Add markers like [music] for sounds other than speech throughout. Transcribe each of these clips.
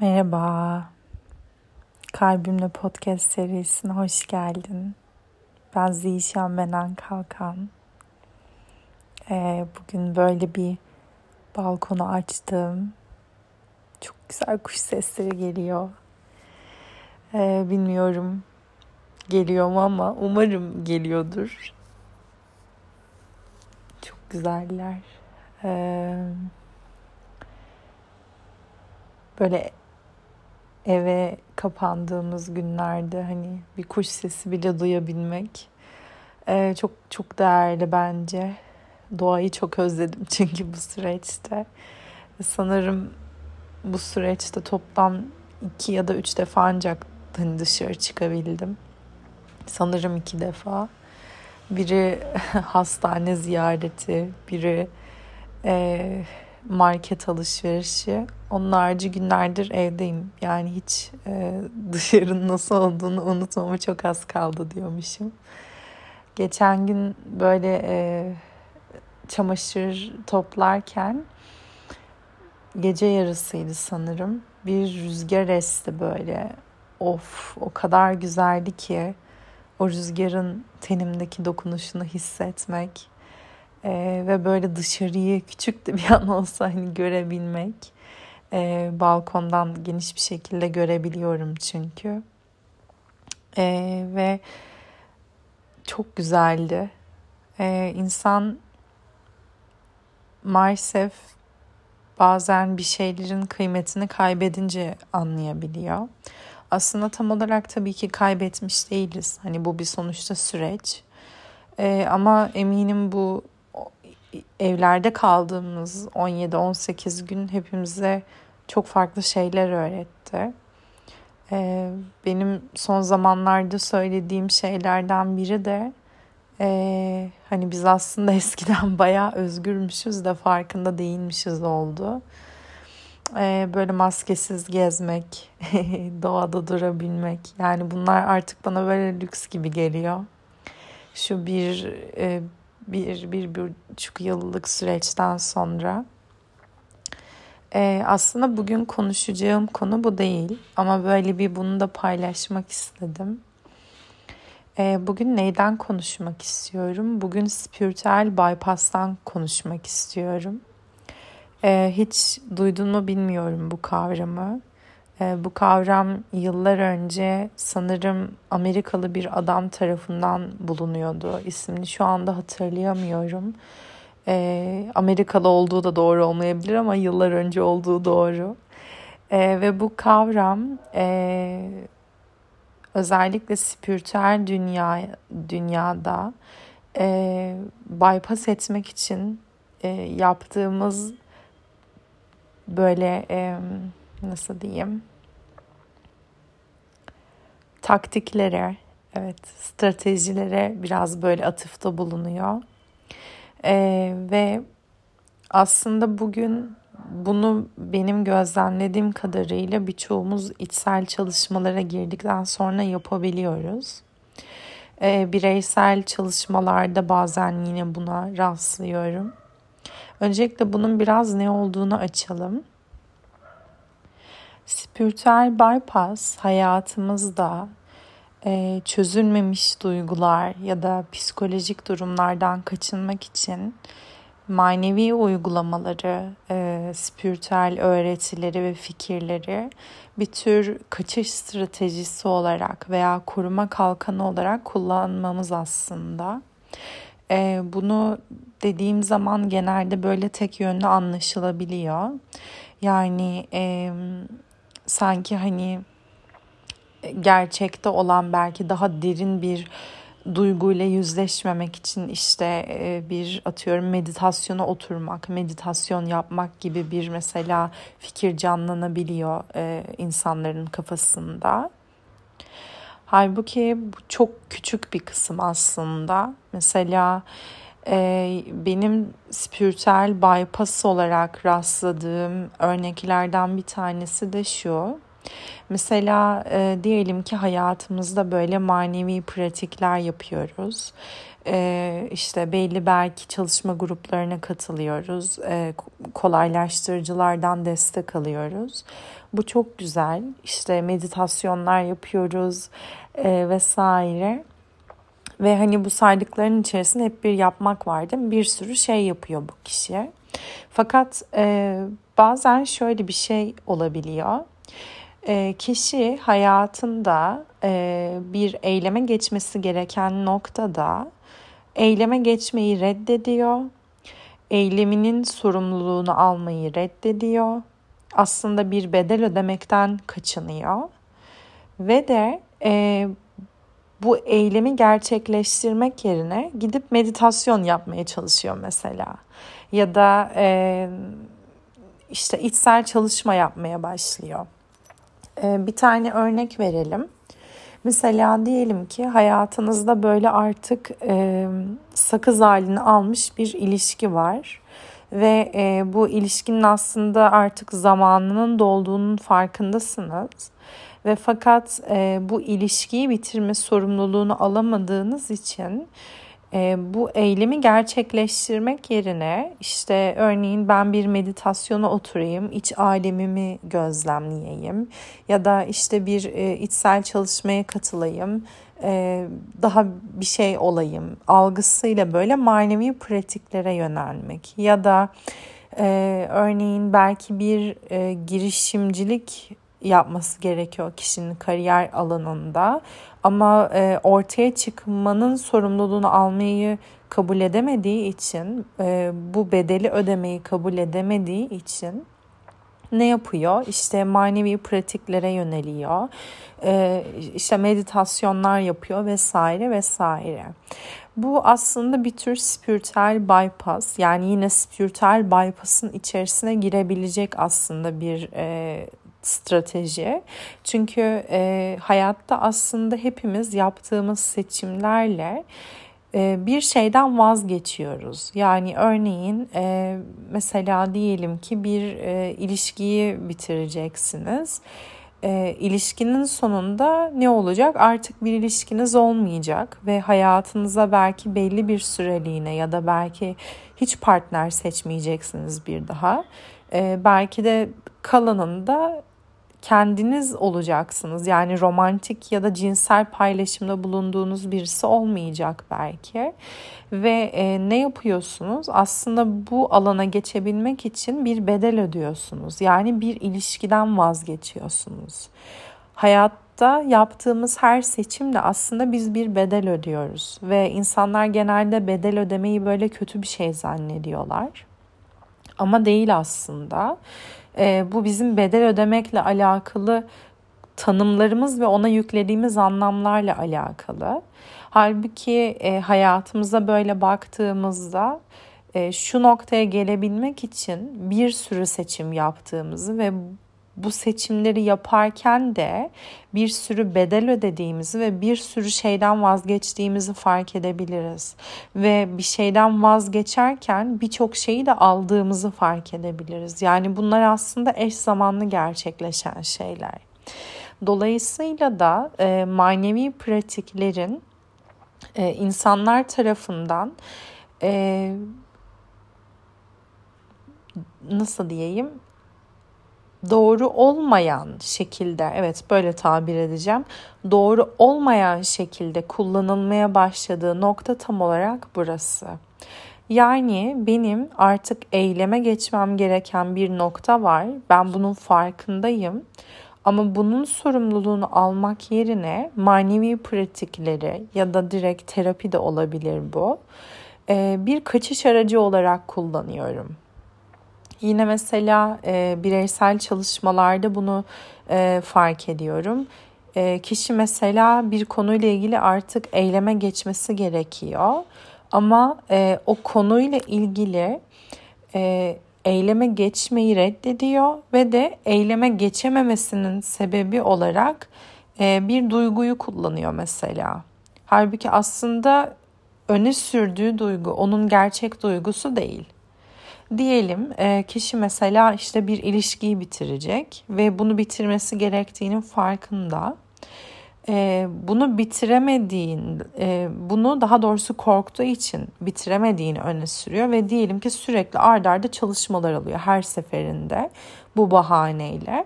Merhaba. Kalbimle podcast serisine hoş geldin. Ben Zişan Benen Kalkan. Ee, bugün böyle bir balkonu açtım. Çok güzel kuş sesleri geliyor. Ee, bilmiyorum geliyor mu ama umarım geliyordur. Çok güzeller. Ee, böyle eve kapandığımız günlerde hani bir kuş sesi bile duyabilmek ee, çok çok değerli bence. Doğayı çok özledim [laughs] çünkü bu süreçte. Sanırım bu süreçte toplam iki ya da üç defa ancak hani dışarı çıkabildim. Sanırım iki defa. Biri [laughs] hastane ziyareti, biri e, market alışverişi. Onun harici günlerdir evdeyim. Yani hiç e, dışarının nasıl olduğunu unutmama çok az kaldı diyormuşum. Geçen gün böyle e, çamaşır toplarken gece yarısıydı sanırım. Bir rüzgar esti böyle. Of o kadar güzeldi ki o rüzgarın tenimdeki dokunuşunu hissetmek ee, ve böyle dışarıyı küçük de bir an olsa hani görebilmek. Ee, balkondan geniş bir şekilde görebiliyorum çünkü. Ee, ve çok güzeldi. Ee, insan maalesef bazen bir şeylerin kıymetini kaybedince anlayabiliyor. Aslında tam olarak tabii ki kaybetmiş değiliz. Hani bu bir sonuçta süreç. Ee, ama eminim bu evlerde kaldığımız 17-18 gün hepimize çok farklı şeyler öğretti. Ee, benim son zamanlarda söylediğim şeylerden biri de e, hani biz aslında [laughs] eskiden bayağı özgürmüşüz de farkında değilmişiz oldu. Ee, böyle maskesiz gezmek, [laughs] doğada durabilmek yani bunlar artık bana böyle lüks gibi geliyor. Şu bir e, bir, bir, buçuk yıllık süreçten sonra. Ee, aslında bugün konuşacağım konu bu değil ama böyle bir bunu da paylaşmak istedim. Ee, bugün neyden konuşmak istiyorum? Bugün spiritüel bypass'tan konuşmak istiyorum. Ee, hiç duydun mu bilmiyorum bu kavramı. Ee, bu kavram yıllar önce sanırım Amerikalı bir adam tarafından bulunuyordu. İsmini şu anda hatırlayamıyorum. Ee, Amerikalı olduğu da doğru olmayabilir ama yıllar önce olduğu doğru. Ee, ve bu kavram e, özellikle spiritüel dünya dünyada e, bypass etmek için e, yaptığımız böyle nasıl diyeyim taktiklere evet stratejilere biraz böyle atıfta bulunuyor ee, ve aslında bugün bunu benim gözlemlediğim kadarıyla birçoğumuz içsel çalışmalara girdikten sonra yapabiliyoruz. Ee, bireysel çalışmalarda bazen yine buna rastlıyorum. Öncelikle bunun biraz ne olduğunu açalım. Spiritüel bypass hayatımızda e, çözülmemiş duygular ya da psikolojik durumlardan kaçınmak için manevi uygulamaları, e, spiritüel öğretileri ve fikirleri bir tür kaçış stratejisi olarak veya koruma kalkanı olarak kullanmamız aslında. E, bunu dediğim zaman genelde böyle tek yönlü anlaşılabiliyor. Yani e, sanki hani gerçekte olan belki daha derin bir duyguyla yüzleşmemek için işte e, bir atıyorum meditasyona oturmak, meditasyon yapmak gibi bir mesela fikir canlanabiliyor e, insanların kafasında. Halbuki bu çok küçük bir kısım aslında. Mesela e, benim spiritüel bypass olarak rastladığım örneklerden bir tanesi de şu. Mesela e, diyelim ki hayatımızda böyle manevi pratikler yapıyoruz. E, işte belli belki çalışma gruplarına katılıyoruz. E, kolaylaştırıcılardan destek alıyoruz. Bu çok güzel. İşte meditasyonlar yapıyoruz e, vesaire. Ve hani bu saydıkların içerisinde hep bir yapmak var değil? Bir sürü şey yapıyor bu kişi. Fakat e, bazen şöyle bir şey olabiliyor. E, kişi hayatında e, bir eyleme geçmesi gereken noktada eyleme geçmeyi reddediyor. Eyleminin sorumluluğunu almayı reddediyor. Aslında bir bedel ödemekten kaçınıyor. Ve de e, bu eylemi gerçekleştirmek yerine gidip meditasyon yapmaya çalışıyor mesela. Ya da e, işte içsel çalışma yapmaya başlıyor. E, bir tane örnek verelim. Mesela diyelim ki hayatınızda böyle artık e, sakız halini almış bir ilişki var ve e, bu ilişkinin aslında artık zamanının dolduğunun farkındasınız ve fakat e, bu ilişkiyi bitirme sorumluluğunu alamadığınız için e, bu eylemi gerçekleştirmek yerine işte örneğin ben bir meditasyona oturayım, iç alemimi gözlemleyeyim ya da işte bir e, içsel çalışmaya katılayım, e, daha bir şey olayım algısıyla böyle manevi pratiklere yönelmek ya da e, örneğin belki bir e, girişimcilik yapması gerekiyor kişinin kariyer alanında. Ama e, ortaya çıkmanın sorumluluğunu almayı kabul edemediği için, e, bu bedeli ödemeyi kabul edemediği için ne yapıyor? İşte manevi pratiklere yöneliyor. E, işte meditasyonlar yapıyor vesaire vesaire. Bu aslında bir tür spiritüel bypass yani yine spiritüel bypass'ın içerisine girebilecek aslında bir e, strateji. Çünkü e, hayatta aslında hepimiz yaptığımız seçimlerle e, bir şeyden vazgeçiyoruz. Yani örneğin e, mesela diyelim ki bir e, ilişkiyi bitireceksiniz. E, ilişkinin sonunda ne olacak? Artık bir ilişkiniz olmayacak ve hayatınıza belki belli bir süreliğine ya da belki hiç partner seçmeyeceksiniz bir daha. E, belki de kalanında kendiniz olacaksınız. Yani romantik ya da cinsel paylaşımda bulunduğunuz birisi olmayacak belki. Ve e, ne yapıyorsunuz? Aslında bu alana geçebilmek için bir bedel ödüyorsunuz. Yani bir ilişkiden vazgeçiyorsunuz. Hayatta yaptığımız her seçimde aslında biz bir bedel ödüyoruz ve insanlar genelde bedel ödemeyi böyle kötü bir şey zannediyorlar. Ama değil aslında. E, bu bizim bedel ödemekle alakalı tanımlarımız ve ona yüklediğimiz anlamlarla alakalı. Halbuki e, hayatımıza böyle baktığımızda e, şu noktaya gelebilmek için bir sürü seçim yaptığımızı ve bu seçimleri yaparken de bir sürü bedel ödediğimizi ve bir sürü şeyden vazgeçtiğimizi fark edebiliriz. Ve bir şeyden vazgeçerken birçok şeyi de aldığımızı fark edebiliriz. Yani bunlar aslında eş zamanlı gerçekleşen şeyler. Dolayısıyla da e, manevi pratiklerin e, insanlar tarafından e, nasıl diyeyim doğru olmayan şekilde evet böyle tabir edeceğim doğru olmayan şekilde kullanılmaya başladığı nokta tam olarak burası. Yani benim artık eyleme geçmem gereken bir nokta var. Ben bunun farkındayım. Ama bunun sorumluluğunu almak yerine manevi pratikleri ya da direkt terapi de olabilir bu. Bir kaçış aracı olarak kullanıyorum. Yine mesela e, bireysel çalışmalarda bunu e, fark ediyorum. E, kişi mesela bir konuyla ilgili artık eyleme geçmesi gerekiyor. Ama e, o konuyla ilgili e, eyleme geçmeyi reddediyor ve de eyleme geçememesinin sebebi olarak e, bir duyguyu kullanıyor mesela. Halbuki aslında öne sürdüğü duygu onun gerçek duygusu değil. Diyelim e, kişi mesela işte bir ilişkiyi bitirecek ve bunu bitirmesi gerektiğinin farkında. E, bunu bitiremediğin, e, bunu daha doğrusu korktuğu için bitiremediğini öne sürüyor ve diyelim ki sürekli ardarda arda çalışmalar alıyor her seferinde bu bahaneyle.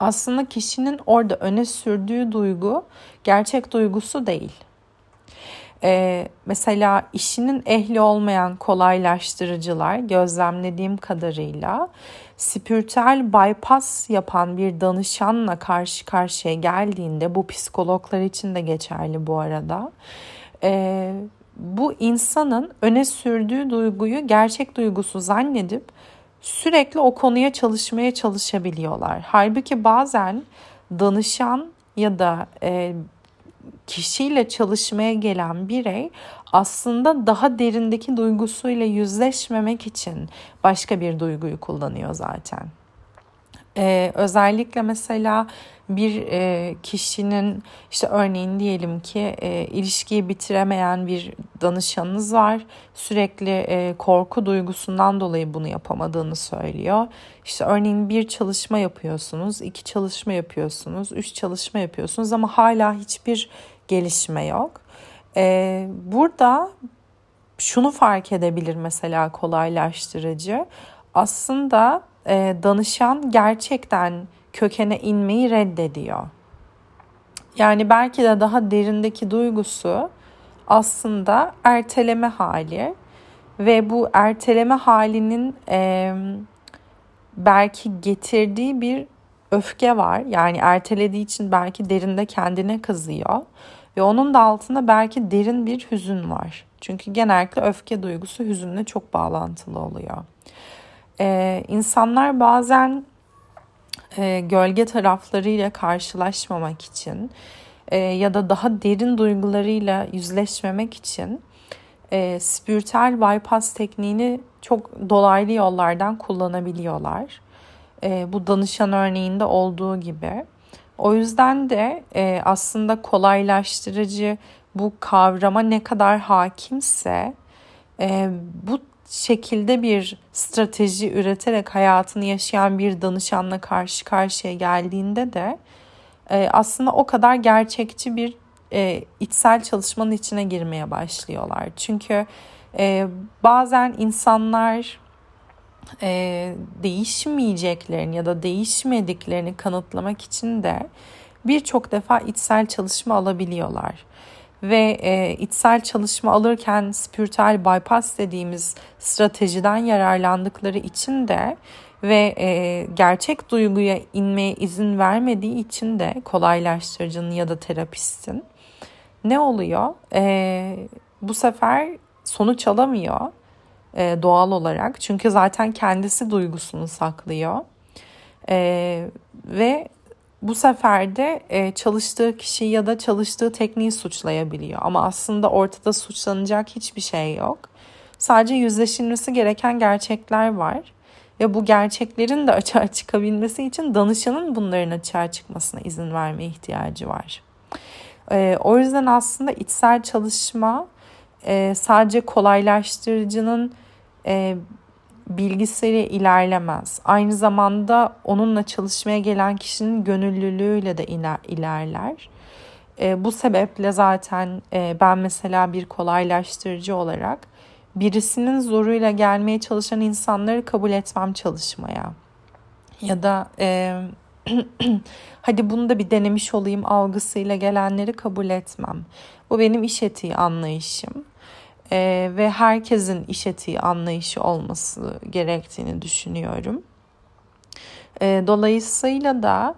Aslında kişinin orada öne sürdüğü duygu gerçek duygusu değil. Ee, mesela işinin ehli olmayan kolaylaştırıcılar gözlemlediğim kadarıyla spiritüel bypass yapan bir danışanla karşı karşıya geldiğinde bu psikologlar için de geçerli bu arada. Ee, bu insanın öne sürdüğü duyguyu gerçek duygusu zannedip sürekli o konuya çalışmaya çalışabiliyorlar. Halbuki bazen danışan ya da e, kişiyle çalışmaya gelen birey aslında daha derindeki duygusuyla yüzleşmemek için başka bir duyguyu kullanıyor zaten. Ee, özellikle mesela bir e, kişinin işte örneğin diyelim ki e, ilişkiyi bitiremeyen bir danışanınız var. Sürekli e, korku duygusundan dolayı bunu yapamadığını söylüyor. İşte örneğin bir çalışma yapıyorsunuz, iki çalışma yapıyorsunuz, üç çalışma yapıyorsunuz ama hala hiçbir gelişme yok. E, burada şunu fark edebilir mesela kolaylaştırıcı. Aslında e, danışan gerçekten kökene inmeyi reddediyor. Yani belki de daha derindeki duygusu aslında erteleme hali ve bu erteleme halinin e, belki getirdiği bir öfke var. Yani ertelediği için belki derinde kendine kızıyor ve onun da altında belki derin bir hüzün var. Çünkü genellikle öfke duygusu hüzünle çok bağlantılı oluyor. Ee, insanlar bazen e, gölge taraflarıyla karşılaşmamak için e, ya da daha derin duygularıyla yüzleşmemek için e, spiritüel bypass tekniğini çok dolaylı yollardan kullanabiliyorlar. E, bu danışan örneğinde olduğu gibi. O yüzden de e, aslında kolaylaştırıcı bu kavrama ne kadar hakimse e, bu şekilde bir strateji üreterek hayatını yaşayan bir danışanla karşı karşıya geldiğinde de e, aslında o kadar gerçekçi bir e, içsel çalışmanın içine girmeye başlıyorlar. Çünkü e, bazen insanlar e, değişmeyeceklerini ya da değişmediklerini kanıtlamak için de birçok defa içsel çalışma alabiliyorlar ve e, içsel çalışma alırken spiritüel bypass dediğimiz stratejiden yararlandıkları için de ve e, gerçek duyguya inmeye izin vermediği için de kolaylaştırıcının ya da terapistin ne oluyor? E, bu sefer sonuç alamıyor e, doğal olarak çünkü zaten kendisi duygusunu saklıyor e, ve bu sefer de e, çalıştığı kişi ya da çalıştığı tekniği suçlayabiliyor. Ama aslında ortada suçlanacak hiçbir şey yok. Sadece yüzleşilmesi gereken gerçekler var. Ve bu gerçeklerin de açığa çıkabilmesi için danışanın bunların açığa çıkmasına izin verme ihtiyacı var. E, o yüzden aslında içsel çalışma e, sadece kolaylaştırıcının e, bilgisiyle ilerlemez. Aynı zamanda onunla çalışmaya gelen kişinin gönüllülüğüyle de ilerler. E, bu sebeple zaten e, ben mesela bir kolaylaştırıcı olarak birisinin zoruyla gelmeye çalışan insanları kabul etmem çalışmaya. Ya da e, [clears throat] hadi bunu da bir denemiş olayım algısıyla gelenleri kabul etmem. Bu benim iş etiği anlayışım e, ve herkesin iş etiği anlayışı olması gerektiğini düşünüyorum. E, dolayısıyla da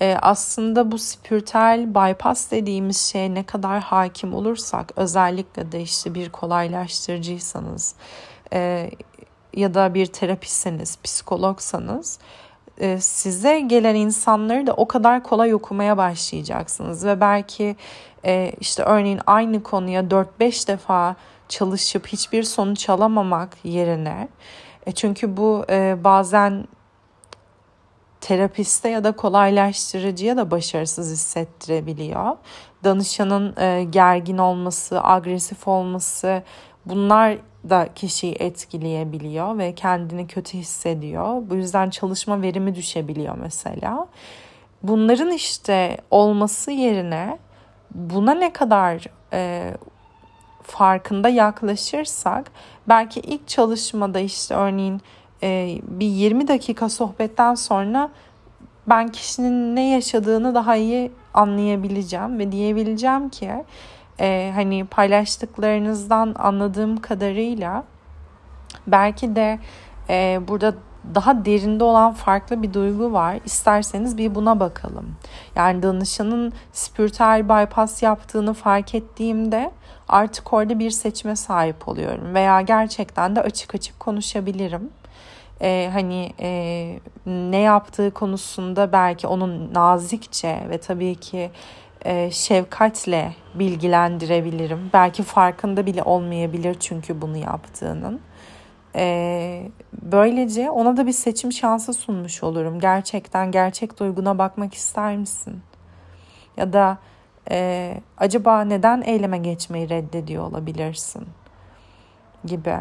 e, aslında bu spiritüel bypass dediğimiz şey ne kadar hakim olursak özellikle de işte bir kolaylaştırıcıysanız e, ya da bir terapistseniz, psikologsanız e, size gelen insanları da o kadar kolay okumaya başlayacaksınız ve belki e, işte örneğin aynı konuya 4-5 defa çalışıp hiçbir sonuç alamamak yerine e çünkü bu e, bazen terapiste ya da kolaylaştırıcıya da başarısız hissettirebiliyor. Danışanın e, gergin olması, agresif olması bunlar da kişiyi etkileyebiliyor ve kendini kötü hissediyor. Bu yüzden çalışma verimi düşebiliyor mesela. Bunların işte olması yerine buna ne kadar e, farkında yaklaşırsak belki ilk çalışmada işte örneğin e, bir 20 dakika sohbetten sonra ben kişinin ne yaşadığını daha iyi anlayabileceğim ve diyebileceğim ki e, hani paylaştıklarınızdan anladığım kadarıyla belki de e, burada daha derinde olan farklı bir duygu var. İsterseniz bir buna bakalım. Yani danışanın spiritüel bypass yaptığını fark ettiğimde artık orada bir seçime sahip oluyorum. Veya gerçekten de açık açık konuşabilirim. Ee, hani e, ne yaptığı konusunda belki onun nazikçe ve tabii ki e, şefkatle bilgilendirebilirim. Belki farkında bile olmayabilir çünkü bunu yaptığının. E, böylece ona da bir seçim şansı sunmuş olurum. Gerçekten gerçek duyguna bakmak ister misin? Ya da e, acaba neden eyleme geçmeyi reddediyor olabilirsin? Gibi.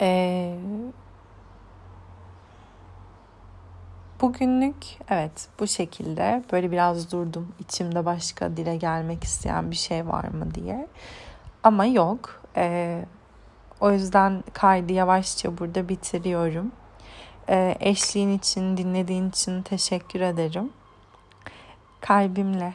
E, Bugünlük evet bu şekilde. Böyle biraz durdum içimde başka dile gelmek isteyen bir şey var mı diye. Ama yok. Ee, o yüzden kaydı yavaşça burada bitiriyorum. Ee, eşliğin için dinlediğin için teşekkür ederim. Kalbimle